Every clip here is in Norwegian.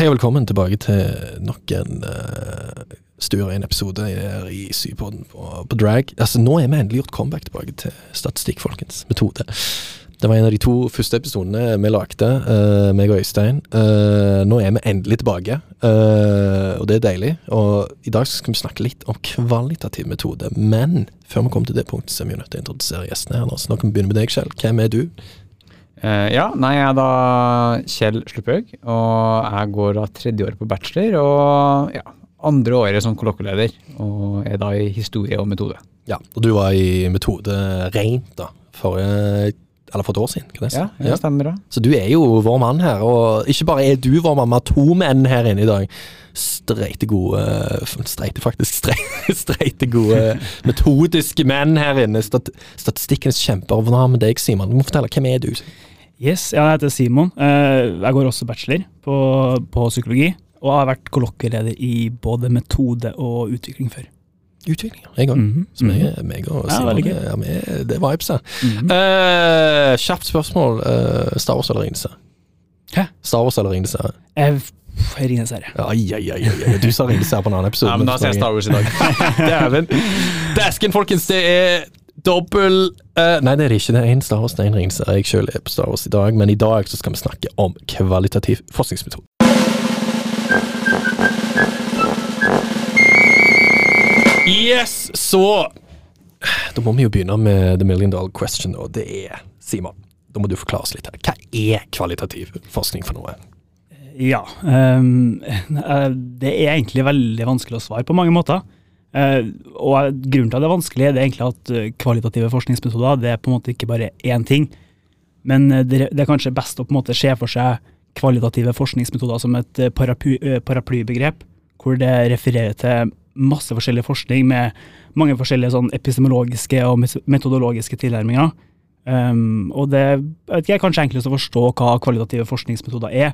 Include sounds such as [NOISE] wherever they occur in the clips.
Hei og velkommen tilbake til nok en uh, stuerein episode her i Sypodden på, på Drag. Altså Nå er vi endelig gjort comeback tilbake til statistikk, folkens. Metode. Det var en av de to første episodene vi lagde, uh, meg og Øystein. Uh, nå er vi endelig tilbake, uh, og det er deilig. Og i dag skal vi snakke litt om kvalitativ metode. Men før vi kommer til det punktet, så er vi nødt til å introdusere gjestene her nå. Så nå kan vi begynne med deg selv. Hvem er du? Uh, ja, nei, jeg er da Kjell Slupphaug, og jeg går da tredje året på bachelor. Og ja, andre året som kollokvieleder, og er da i historie og metode. Ja, og du var i metode rent da, forrige eller for et år siden. Kan jeg si. Ja, det stemmer da. Så du er jo vår mann her, og ikke bare er du vår mann, vi har to menn her inne i dag. Streite gode Streite, faktisk. [LAUGHS] Streite, streite gode metodiske menn her inne. Stat, statistikkens kjemper. Hva med deg, Simon? Du må fortelle, hvem er du? Yes, ja, jeg heter Simon. Eh, Jeg går også bachelor på, på psykologi, og har vært kollokvieleder i både metode og utvikling før. Utvikling, jeg òg. -hmm. Så meg, mhm. meg og Simon, ja, det, ja, med, det er vibes her. -hmm. uh, kjapt spørsmål. Uh, Star Wars eller Ringenes? Hæ? Star Wars eller Ringenes herre? Ringenes herre. Ai, ai, ai. Du sa Ringenes herre på en annen episode. Ja, men da ser jeg Star Wars i dag. [LAUGHS] Dæven. Dæsken, folkens. Det er dobbel uh, Nei, det er det ikke. Det er én Star Wars, det er en Ringenes. Jeg sjøl er på Star Wars i dag, men i dag så skal vi snakke om kvalitativ forskningsmetode. Yes, så Da må vi jo begynne med the million dollar question, og det er Simon. Da må du forklare oss litt her. Hva er kvalitativ forskning for noe? Ja. eh, det er egentlig veldig vanskelig å svare på mange måter. Eh, og grunnen til at det er vanskelig, det er egentlig at eh, kvalitative forskningsmetoder det er på en måte ikke bare én ting. Men eh, det, er kanskje best å på en måte se for seg kvalitative forskningsmetoder som et paraply, paraplybegrep, hvor det refererer til masse forskjellig forskning med mange forskjellige sånn epistemologiske og metodologiske tilnærminger. Um, og det jeg vet ikke, er kanskje enklest å forstå hva kvalitative forskningsmetoder er,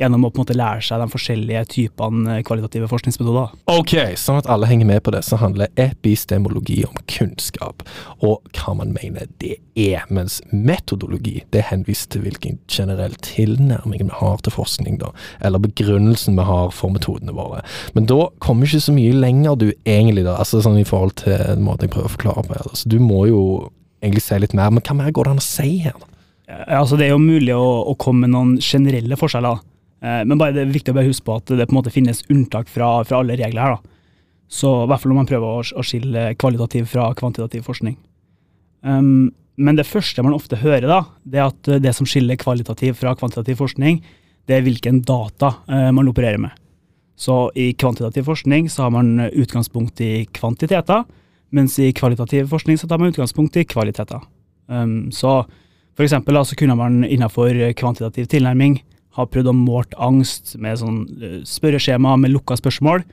gjennom å på en måte lære seg de forskjellige typene eh, kvalitative forskningsmetoder. Ok, sånn at alle henger med på det, så handler epistemologi om kunnskap, og hva man mener det er, mens metodologi det henviser til hvilken generell tilnærming vi har til forskning, da, eller begrunnelsen vi har for metodene våre. Men da kommer ikke så mye lenger du egentlig, da, altså sånn i forhold til måten jeg prøver å forklare på her, så du må jo egentlig si litt mer, men hva mer går det an å si her? da? Eh, Altså, det er jo mulig å, å komme med noen generelle forskjeller, men bare det er viktig å bare huske på at det på en måte finnes unntak fra, fra alle regler her. da. Så i hvert fall når man prøver å, å skille kvalitativ fra kvantitativ forskning. Um, men det første man ofte hører, da, det er at eh, det som skiller kvalitativ fra kvantitativ forskning, det er hvilken data uh, man opererer med. Så i kvantitativ forskning så har man eh, utgangspunkt i kvantiteter, mens i kvalitativ forskning så tar man utgangspunkt i kvaliteter. Um, så for eksempel da, så kunne man innenfor kvantitativ tilnærming ha prøvd å målt angst med sånn eh, spørreskjema med lukka spørsmål,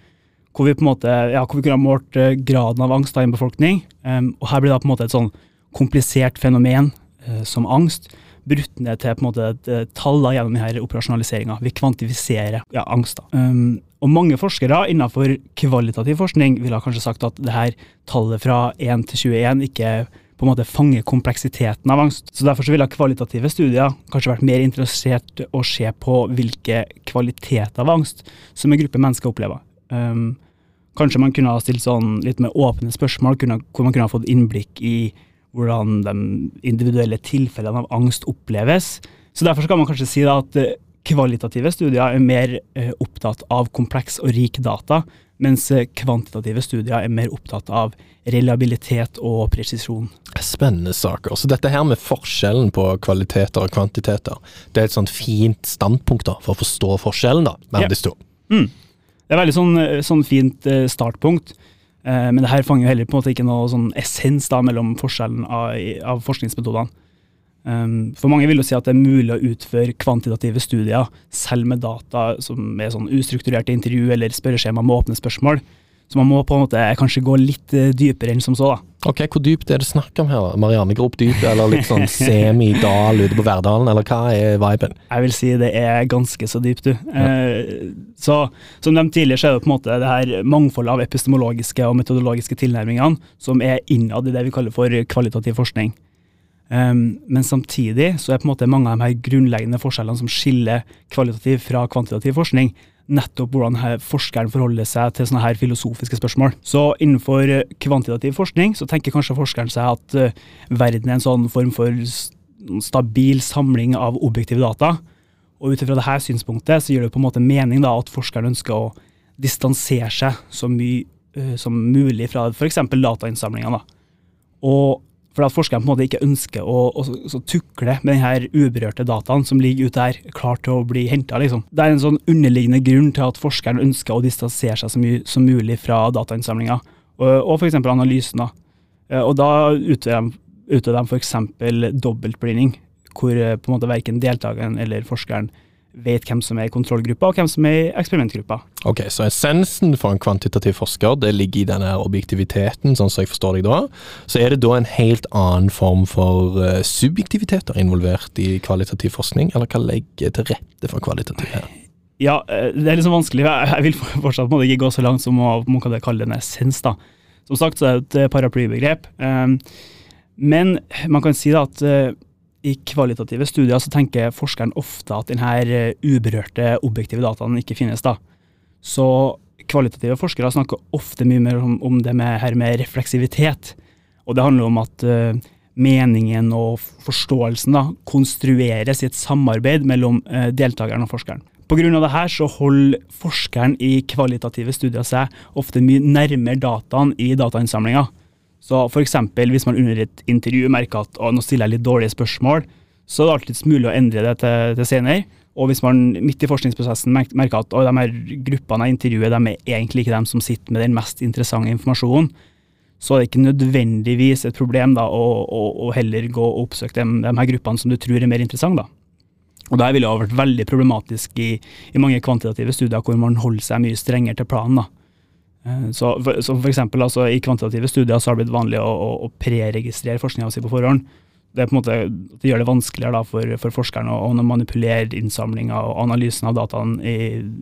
hvor vi på en måte, ja, hvor vi kunne ha målt eh, graden av angst i en befolkning. Um, og her blir det på en måte et sånn komplisert fenomen uh, som angst, brutt ned til på en måte et eh, tall gjennom denne operasjonaliseringa. Vi kvantifiserer ja, angst. da. Um, og mange forskere innenfor kvalitativ forskning ville kanskje sagt at det her tallet fra 1 til 21 ikke på en måte fange kompleksiteten av angst. Så Derfor så ville kvalitative studier kanskje vært mer interessert å se på hvilke kvaliteter av angst som en gruppe mennesker opplever. Um, kanskje man kunne ha stilt sånn litt mer åpne spørsmål, kunne, hvor man kunne ha fått innblikk i hvordan de individuelle tilfellene av angst oppleves. Så Derfor så kan man kanskje si at eh, kvalitative studier er mer eh, opptatt av kompleks og rik data, mens eh, kvantitative studier er mer opptatt av reliabilitet og presisjon. Spennende saker. Så dette her med forskjellen på kvaliteter og kvantiteter, det er et sånt fint standpunkt da, for å forstå forskjellen da, mellom Ja. disse to. Det er veldig sånn, eh, sånn fint startpunkt, men det her fanger jo heller på en måte ikke noe sånn essens da mellom forskjellen av, av forskningsmetodene. Um, for mange vil jo si at det er mulig å utføre kvantitative studier selv med data som er sånn ustrukturerte intervju eller spørreskjema med åpne spørsmål. Så man må på en måte kanskje gå litt eh, dypere enn som så. da. Ok, hvor dypt er det snakk om her? Marianne Grop dyp, eller litt sånn [LAUGHS] semi-dal ute på Verdalen, eller hva er viben? Jeg vil si det er ganske så dypt, du. Eh, så som nevnt tidligere, så er det på en måte det her mangfoldet av epistemologiske og metodologiske tilnærmingene som er innad i det vi kaller for kvalitativ forskning. Um, men samtidig så er på en måte mange av de her grunnleggende forskjellene som skiller kvalitativ fra kvantitativ forskning, nettopp hvordan forskeren forholder seg til sånne her filosofiske spørsmål. Så innenfor eh, kvantitativ forskning så tenker kanskje forskeren seg at uh, verden er en sånn form for stabil samling av objektive data. Og ut ifra dette synspunktet så gir det på en måte mening da at forskeren ønsker å distansere seg så mye uh, som mulig fra f.eks. datainnsamlinga. Og for at forskeren på en måte ikke ønsker å, å, å tukle med denne uberørte dataen som ligger ute der, klar til å bli henta. Liksom. Det er en sånn underliggende grunn til at forskeren ønsker å distansere seg så mye som mulig fra datainnsamlinga, og, og f.eks. analysen. Eh, og da utøver de, utøver de f.eks. dobbeltblinding, hvor eh, på en måte verken deltakeren eller forskeren vet hvem som er i kontrollgruppa, og hvem som er i eksperimentgruppa. Ok, Så essensen for en kvantitativ forsker det ligger i denne objektiviteten, sånn som jeg forstår deg da. Så er det da en helt annen form for uh, subjektiviteter involvert i kvalitativ forskning, eller hva legger til rette for kvalitativ her? Ja, eh, det er liksom vanskelig. Jeg vil fortsatt må ikke gå så langt som å man kan kalle det en essens. da. Som sagt så er det et eh, paraplybegrep. Men man kan si da at i kvalitative studier så tenker forskeren ofte at denne eh, uberørte, objektive dataen ikke finnes. da. Så kvalitative forskere snakker ofte mye mer om, om det med, her med refleksivitet. Og det handler om at uh, meningen og forståelsen da, konstrueres i et samarbeid mellom uh, deltakeren og forskeren. Pga. dette så holder forskeren i kvalitative studier seg ofte mye nærmere dataen i datainnsamlinga. Så f.eks. hvis man under et intervju merker at å, nå stiller jeg litt dårlige spørsmål, så er det alltids mulig å endre det til, til senere. Og hvis man midt i forskningsprosessen merker at å, de her gruppene jeg intervjuer, de er egentlig ikke dem som sitter med den mest interessante informasjonen, så er det ikke nødvendigvis et problem da, å, å, å heller gå og oppsøke de, de, her gruppene som du tror er mer interessante. Og Det ville ha vært veldig problematisk i, i, mange kvantitative studier hvor man holder seg mye strengere til planen. da. Eh, så for, så for eksempel, altså, I kvantitative studier så har det blitt vanlig å, å, å preregistrere forskninga si på forhånd. Det, på måte, det gjør det vanskeligere da, for, for forskeren å, å manipulere innsamlinga og analysen av dataene i,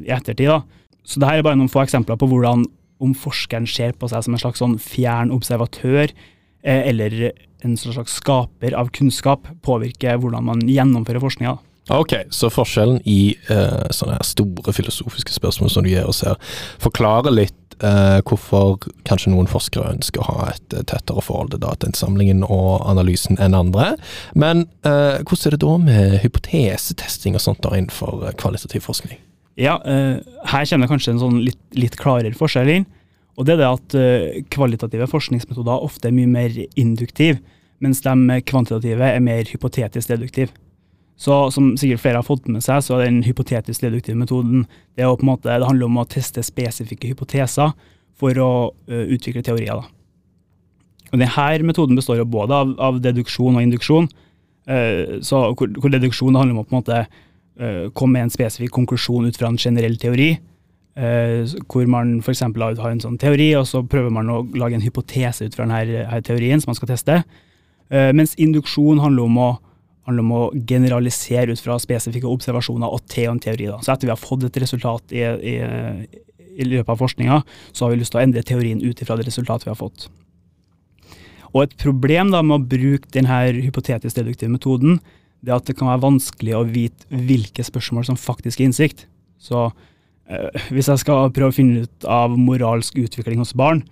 i ettertid. Da. Så det her er bare noen få eksempler på hvordan om forskeren ser på seg som en slags sånn fjern observatør eh, eller en slags skaper av kunnskap, påvirker hvordan man gjennomfører forskninga. Ok, så forskjellen i uh, sånne store filosofiske spørsmål som du gir oss her, forklarer litt uh, hvorfor kanskje noen forskere ønsker å ha et tettere forhold til datainnsamlingen og analysen enn andre. Men uh, hvordan er det da med hypotesetesting og sånt da innenfor eh, kvalitativ forskning? Ja, eh, her kommer det kanskje en sånn litt, litt, klarere forskjell inn. Og det er det at eh, kvalitative forskningsmetoder ofte er mye mer induktive, mens de kvantitative er mer hypotetisk deduktive. Så som sikkert flere har fått med seg, så er den hypotetisk deduktive metoden det, er på en måte, det handler om å teste spesifikke hypoteser for å uh, utvikle teorier. Da. Og Denne metoden består jo både av, av deduksjon og induksjon. Uh, så hvor, hvor, deduksjon handler om å på en måte uh, komme med en spesifikk konklusjon ut fra en generell teori. hvor man f.eks. har en sånn teori, og så prøver man å lage en hypotese ut fra denne, denne teorien som man skal teste. mens induksjon handler om å handler om å generalisere ut fra spesifikke observasjoner og til en teori. Da. Så etter vi har fått et resultat i, i, i løpet av forskninga, så har vi lyst til å endre teorien ut ifra det resultatet vi har fått. Og Et problem da med å bruke denne hypotetisk deduktive metoden, det er at det kan være vanskelig å vite hvilke spørsmål som faktisk er innsikt. Så øh, Hvis jeg skal prøve å finne ut av moralsk utvikling hos barn,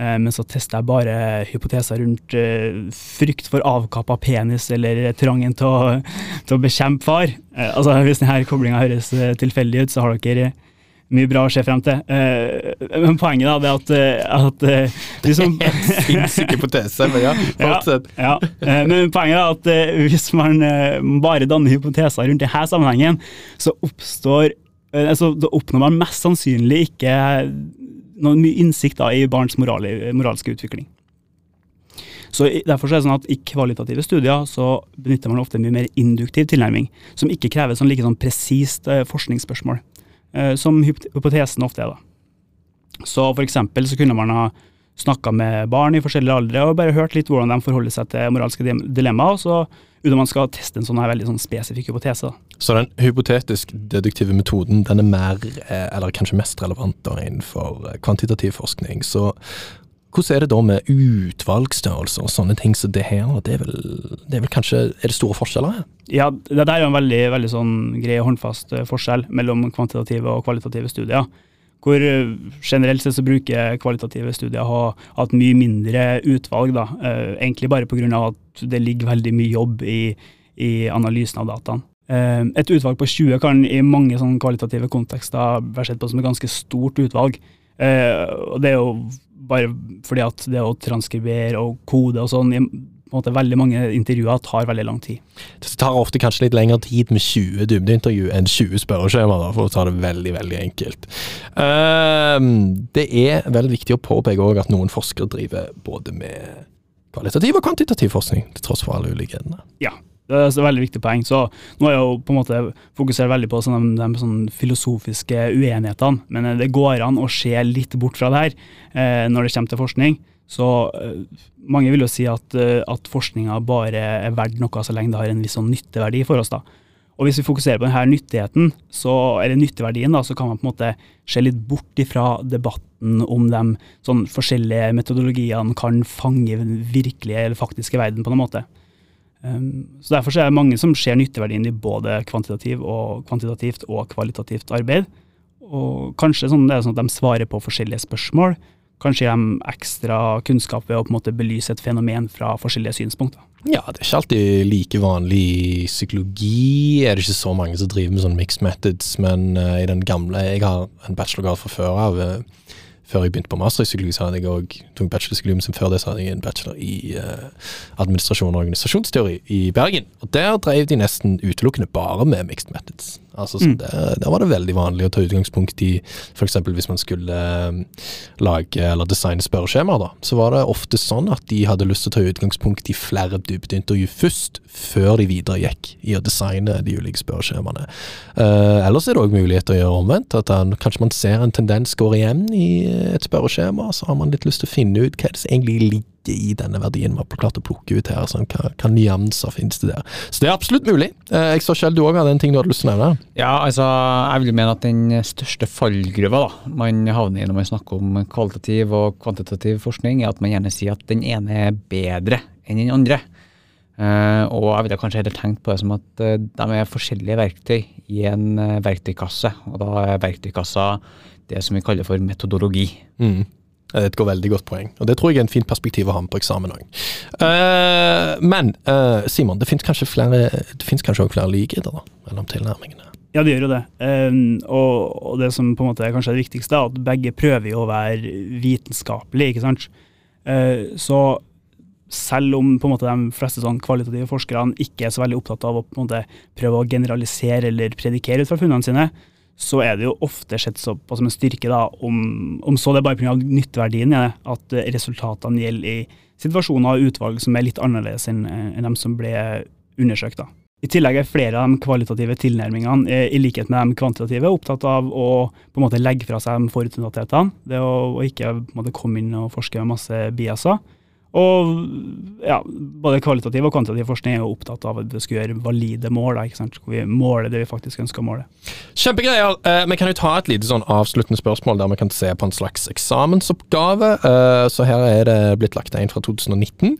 men så tester jeg bare hypoteser rundt uh, frykt for avkappa penis eller trangen til å, til å bekjempe far. Uh, altså Hvis denne koblinga høres tilfeldig ut, så har dere mye bra å se frem til. men poenget da, det er at, at de som Sinnssyk hypotese, men ja, [LAUGHS] fortsett. Ja, ja. men poenget er at hvis man bare danner hypoteser rundt denne sammenhengen, så oppstår altså, da oppnår man mest sannsynlig ikke noe mye innsikt da, i barns moral, moralske utvikling. Så Derfor så er det sånn at I kvalitative studier så benytter man ofte en mye mer induktiv tilnærming, som ikke krever sånn like sånn presist eh, forskningsspørsmål, eh, som hypotesen ofte er. da. Så For eksempel så kunne man ha snakka med barn i forskjellige aldre og bare hørt litt hvordan de forholder seg til moralske dilemmaer, så uten man skal teste en sånn her veldig sånn spesifikk hypotese. da. Så den hypotetisk deduktive metoden den er mer, eh, eller kanskje mest relevant da innenfor eh, kvantitativ forskning. Så hvordan er det da med utvalgsstørrelser og sånne ting som det her? Det er, vel, det er vel kanskje Er det store forskjeller her? Ja, det der er jo en veldig, veldig sånn grei og håndfast eh, forskjell mellom kvantitative og kvalitative studier. Hvor eh, generelt sett så bruker kvalitative studier ha hatt mye mindre utvalg, da. Eh, egentlig bare pga. at det ligger veldig mye jobb i, i analysen av dataene. Eh, et utvalg på 20 kan i mange sånn kvalitative kontekster være sett på som et ganske stort utvalg. Og det er jo bare fordi at det å transkribere og kode og sånn måte veldig mange intervjuer tar veldig lang tid. Det tar ofte kanskje litt lengre tid med 20 dybdeintervju enn 20 spørreskjemaer, for å ta det veldig, veldig enkelt. Um, det er veldig viktig å påpeke òg at noen forskere driver både med kvalitativ og kvantitativ forskning, til tross for alle ulikhetene. Ja, det er et veldig viktig poeng. Så nå er jeg jo på en måte fokusert veldig på sånne, de, de sånne filosofiske uenighetene, men eh, det går an å se litt bort fra det her eh, når det kommer til forskning. Så eh, mange vil jo si at, eh, at forskninga bare er verdt noe så lenge det har en viss sånn nytteverdi for oss. da. Og hvis vi fokuserer på denne nyttigheten, så, eller nytteverdien, da, så kan man på en måte se litt bort ifra debatten om de sånn forskjellige metodologiene kan fange virkelige eller faktiske verden på noen måte. Um, så Derfor så er det mange som ser nytteverdien i både kvantitativ og, kvantitativt og kvalitativt arbeid. Og kanskje sånn, det er sånn at de svarer på forskjellige spørsmål. Kanskje gir de ekstra kunnskap ved å på en måte belyse et fenomen fra forskjellige synspunkter. Ja, det er ikke alltid like vanlig i psykologi. Er det ikke så mange som driver med sånn mixed methods, men uh, i den gamle Jeg har en bachelorgrad fra før av. Uh, før jeg begynte på master i psykologi, så hadde jeg òg tok bachelor men før det så hadde jeg en bachelor i uh, administrasjon og organisasjonsteori i Bergen. Og der drev de nesten utelukkende bare med mixed methods. Altså, mm. der, der, var det veldig vanlig å ta utgangspunkt i f.eks. hvis man skulle um, lage eller designe spørreskjemaer, da. Så var det ofte sånn at de hadde lyst til å ta utgangspunkt i flere dybdeintervju først, før de videre gikk i å designe de ulike spørreskjemaene. Uh, ellers er det òg mulighet til å gjøre omvendt. At han, kanskje man ser en tendens går igjen i et spørreskjema, så har man litt lyst til å finne ut hva det egentlig ligger i denne verdien vi har klart å plukke ut her. Sånn, hva, hva nyanser finnes det der? Så det er absolutt mulig. Eh, jeg så selv du òg hadde en ting du hadde lyst til å nevne. Ja, altså, jeg vil mene at den største fallgruva da, man havner i når man snakker om kvalitativ og kvantitativ forskning, er at man gjerne sier at den ene er bedre enn den andre. Uh, og jeg ville kanskje heller tenkt på det som at uh, de er forskjellige verktøy i en uh, verktøykasse. Og da er verktøykassa det som vi kaller for metodologi. Mm. Det er et veldig godt poeng, og det tror jeg er en fint perspektiv å ha med på eksamen òg. Uh, men uh, Simon, det finnes kanskje flere kanskje flere likheter mellom tilnærmingene? Ja, det gjør jo det. Um, og, og, det som på en måte er kanskje det viktigste, er at begge prøver jo å være vitenskapelige, ikke sant. Uh, så selv om på en måte de fleste sånn kvalitative forskerne ikke er så veldig opptatt av å på en måte prøve å generalisere eller predikere ut fra funnene sine, så er det jo ofte sett på som en styrke, da, om, om så det er bare pga. nytteverdien i det, at resultatene gjelder i situasjoner og utvalg som er litt annerledes enn en de som ble undersøkt. da. I tillegg er flere av de kvalitative tilnærmingene, eh, i likhet med de kvantitative, opptatt av å på en måte legge fra seg de forutinntathetene. Det å, å ikke måte, komme inn og forske med masse biaser. Og ja, både kvalitativ og kvantitativ forskning er jo opptatt av at vi skal gjøre valide mål. Da, ikke sant? Hvor vi måler det vi faktisk ønsker å måle. Kjempegreier. Eh, vi kan jo ta et lite sånn avsluttende spørsmål der vi kan se på en slags eksamensoppgave. Eh, så her er det blitt lagt en fra 2019,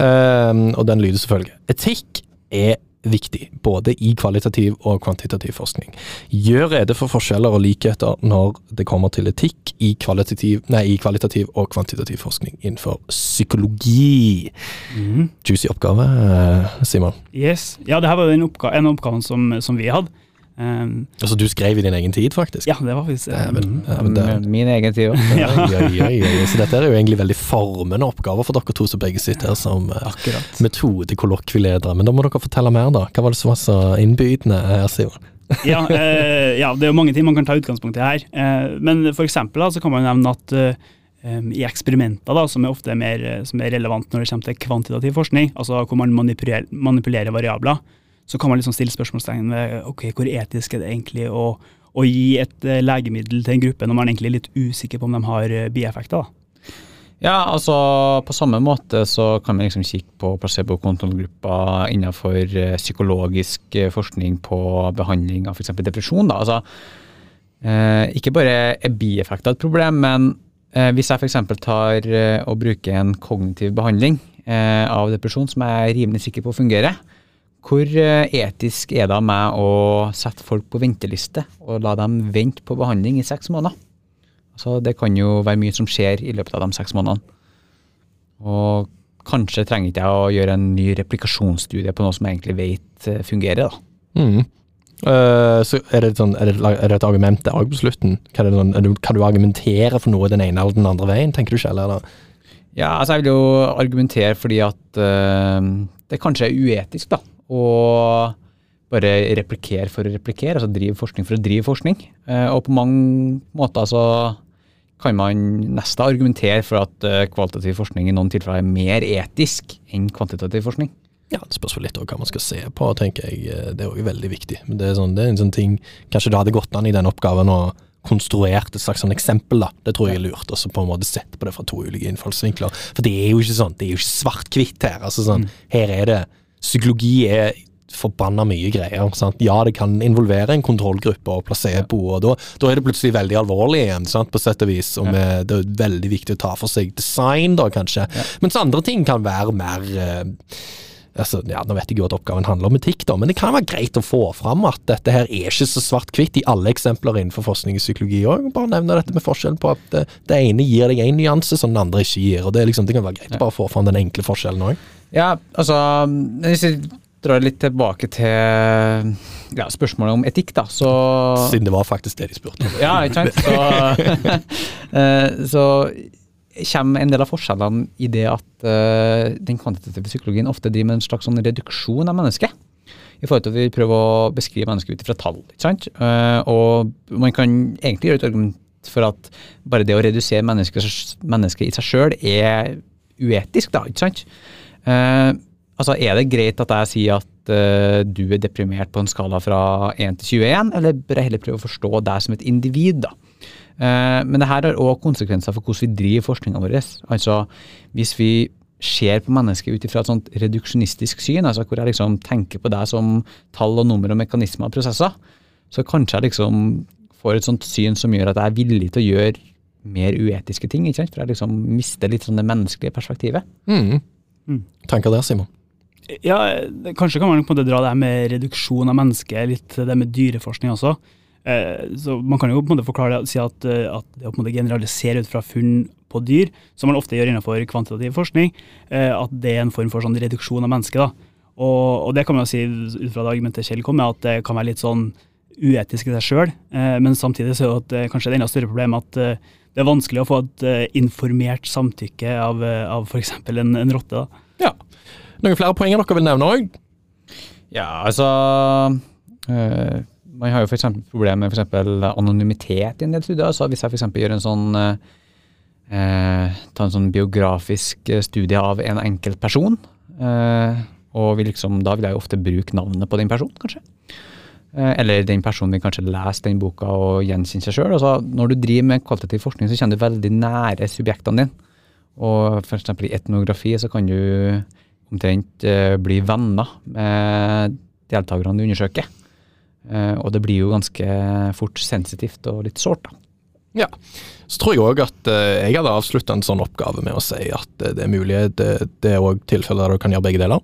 eh, og den lyder selvfølgelig Etikk er viktig, både i kvalitativ og kvantitativ forskning. Gjør rede for forskjeller og likheter når det kommer til etikk i kvalitativ, nei, i kvalitativ og kvantitativ forskning innenfor psykologi. Mm. Juicy oppgave, Simon. Yes. Ja, det her var en, oppgave, en oppgave som, som vi hadde. Um, altså du skrev i din egen tid, faktisk? Ja, det var faktisk det men, ja, men det, Min egen tid òg. [LAUGHS] ja. Så dette er jo egentlig veldig formende oppgaver for dere to som begge sitter her som uh, metodekollokvieledere. Men da må dere fortelle mer, da. Hva var det som var så innbydende her, Simon? [LAUGHS] ja, eh, ja, det er jo mange ting man kan ta utgangspunkt i her. Eh, men for eksempel da, så kan man nevne at um, i eksperimenter, da, som er ofte mer, som er relevant når det kommer til kvantitativ forskning, altså hvor man manipulerer, manipulerer variabler, så kan man liksom stille spørsmålstegn ved ok, hvor etisk er det egentlig å, å gi et uh, legemiddel til en gruppe når man egentlig er litt usikker på om de har uh, bieffekter. Ja, altså på samme måte så kan vi liksom kikke på placebo-kontrollgrupper innenfor uh, psykologisk forskning på behandling av f.eks. depresjon. da, altså ikke bare er bieffekter et problem, men eh, hvis jeg f.eks. tar eh, og bruker en kognitiv behandling eh, av depresjon som jeg er rimelig sikker på fungerer, hvor eh, etisk er det av meg å sette folk på venteliste og la dem vente på behandling i seks måneder? Altså, det kan jo være mye som skjer i løpet av de seks månedene. Og kanskje trenger ikke jeg å gjøre en ny replikasjonsstudie på noe som jeg egentlig vet eh, fungerer. da. Mm. Uh, så er det, sånn, er, det, er det et argument til òg på slutten? Kan, det, sånn, du, kan du argumentere for noe den ene eller den andre veien, tenker du ikke? Eller? Ja, altså jeg vil jo argumentere fordi at uh, det kanskje er uetisk, da. Å bare replikere for å replikere, altså drive forskning for å drive forskning. Eh, og på mange måter så kan man nesten argumentere for at eh, kvalitativ forskning i noen tilfeller er mer etisk enn kvantitativ forskning. Ja, Det spørs litt hva man skal se på, tenker jeg. Eh, Det er òg veldig viktig. Men det er, sånn, det er en sånn ting Kanskje det hadde gått an i den oppgaven å konstruert et slags sånn eksempel, da. Det tror jeg er lurt. Og så på en måte sett på det fra to ulike innfallsvinkler. For det er jo ikke sånn, det er jo ikke svart-hvitt her. altså sånn, Her er det Psykologi er forbanna mye greier. sant? Ja, det kan involvere en kontrollgruppe og placebo, og da, da er det plutselig veldig alvorlig igjen, sant, på sett og vis. Og med, det er veldig viktig å ta for seg design, da, kanskje. Mens andre ting kan være mer eh, altså, ja, Nå vet jeg jo at oppgaven handler om etikk, da, men det kan være greit å få fram at dette her er ikke så svart-hvitt i alle eksempler innenfor forskning i psykologi òg. Bare nevne dette med forskjellen på at det, det ene gir deg én nyanse som den andre ikke gir. og Det, liksom, det kan være greit å bare få fram den enkle forskjellen òg. Ja, altså Hvis vi drar litt tilbake til ja, spørsmålet om etikk, da, så Siden det var faktisk det de spurte om. Ja, ikke sant. Så, [LAUGHS] eh, så kommer en del av forskjellene i det at uh, den kvantitative psykologien ofte driver med en slags sånn reduksjon av mennesket. I forhold til at vi prøver å beskrive mennesket ut fra tall. ikke sant? Uh, og man kan egentlig gjøre et argument for at bare det å redusere mennesket, mennesket i seg sjøl er uetisk, da. ikke sant? Eh, altså, Er det greit at jeg sier at eh, du er deprimert på en skala fra 1 til 21, eller bør jeg heller prøve å forstå deg som et individ? da? Eh, men det her har òg konsekvenser for hvordan vi driver forskninga vår. Altså, hvis vi ser på mennesket ut ifra et sånt reduksjonistisk syn, altså hvor jeg liksom tenker på deg som tall og nummer og mekanismer og prosesser, så kanskje jeg liksom får et sånt syn som gjør at jeg er villig til å gjøre mer uetiske ting. ikke sant? For jeg liksom mister litt sånn det menneskelige perspektivet. Mm. Mm. Tenker det, Simon? Ja, kanskje kan man på en måte dra det her med reduksjon av mennesket litt det med dyreforskning også. Eh, så Man kan jo på en måte forklare det, si at, eh, at det å på en måte generalisere ut fra funn på dyr, som man ofte gjør innenfor kvantitativ forskning, eh, at det er en form for sånn reduksjon av mennesket. da. Og, og det kan man jo si ut fra det argumentet Kjell kom med, at det kan være litt sånn uetisk i seg sjøl. Men samtidig så er det at, eh, kanskje et enda større problem at eh, det er vanskelig å få et eh, informert samtykke av, eh, av f.eks. En, en rotte. da. Ja. Noen flere poenger dere vil nevne òg? Ja, altså øh, Man har jo f.eks. problemer med for eksempel anonymitet i en del studier. Så hvis jeg f.eks. gjør en sånn øh, eh, Ta en sånn biografisk eh, studie av en enkelt person, øh, og vil liksom, da vil jeg jo ofte bruke navnet på den personen, kanskje. Eh, Eller den personen vil kanskje lese den boka og gjenkjenne seg sjøl. Altså, når du driver med kvalitativ forskning, så kommer du veldig nære subjektene dine. Og eksempel i etnografi så kan du omtrent eh, bli venner med deltakerne du undersøker. Eh, og det blir jo ganske fort sensitivt og litt sårt, da. Ja. Så tror jeg òg at jeg hadde avslutta en sånn oppgave med å si at det er mulig det, det er òg tilfeller der du kan gjøre begge deler.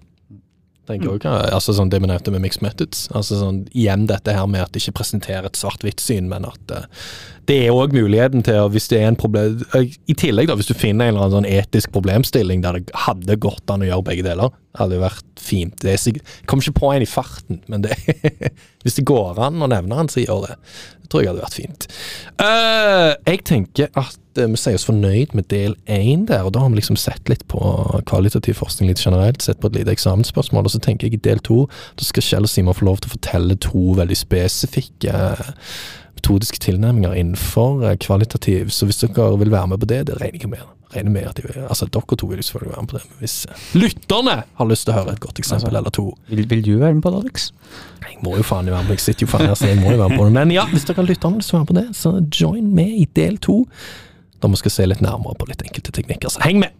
Tenker jeg også, altså sånn Det vi nevnte med mixed methods. altså sånn Igjen dette her med at det ikke presenterer et svart-hvitt-syn, men at uh, det er òg muligheten til hvis det er en problem eh, I tillegg, da, hvis du finner en eller annen sånn etisk problemstilling der det hadde gått an å gjøre begge deler, hadde jo vært fint. Det er jeg kommer ikke på en i farten, men det, [LAUGHS] hvis det går an å nevne en, så gjør det. Det tror jeg hadde vært fint. Uh, jeg tenker at vi sier oss fornøyd med del én der, og da har vi liksom sett litt på kvalitativ forskning litt generelt, sett på et lite eksamensspørsmål, og så tenker jeg i del to da skal Kjell og Simon få lov til å fortelle to veldig spesifikke eh, metodiske tilnærminger innenfor eh, kvalitativ, så hvis dere vil være med på det, det regner jeg med. Regner med at de vil, altså Dere to vil selvfølgelig være med på det, men hvis eh, lytterne har lyst til å høre et godt eksempel eller to Vil, vil du være med på det, Alex? Jeg må jo faen være med, jeg sitter jo faen her, så jeg må jo være med på det. Men ja, hvis dere har lytterne har lyst til å være med på det, så join med i del to, da vi skal se litt nærmere på litt enkelte teknikker. Så heng med!